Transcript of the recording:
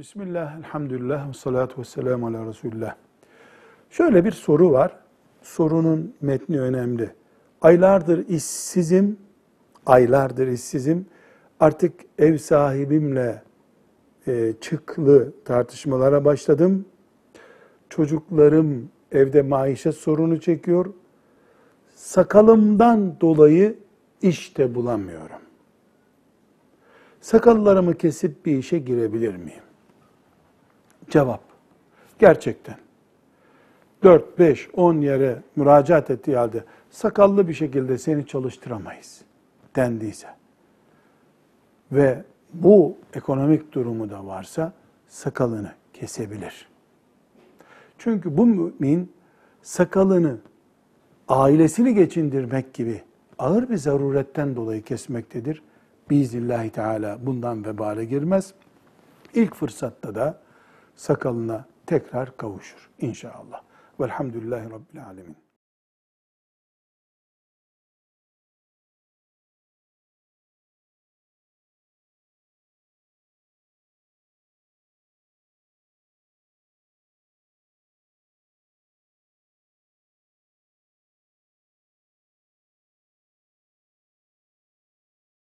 Bismillah, elhamdülillah, salatu ve selamu ala Resulullah. Şöyle bir soru var. Sorunun metni önemli. Aylardır işsizim, aylardır işsizim. Artık ev sahibimle e, çıklı tartışmalara başladım. Çocuklarım evde maişet sorunu çekiyor. Sakalımdan dolayı iş de bulamıyorum. Sakallarımı kesip bir işe girebilir miyim? Cevap. Gerçekten. 4, 5, 10 yere müracaat ettiği halde sakallı bir şekilde seni çalıştıramayız dendiyse ve bu ekonomik durumu da varsa sakalını kesebilir. Çünkü bu mümin sakalını ailesini geçindirmek gibi ağır bir zaruretten dolayı kesmektedir. Biiznillahü Teala bundan vebale girmez. İlk fırsatta da sakalına tekrar kavuşur inşallah. Velhamdülillahi Rabbil Alemin.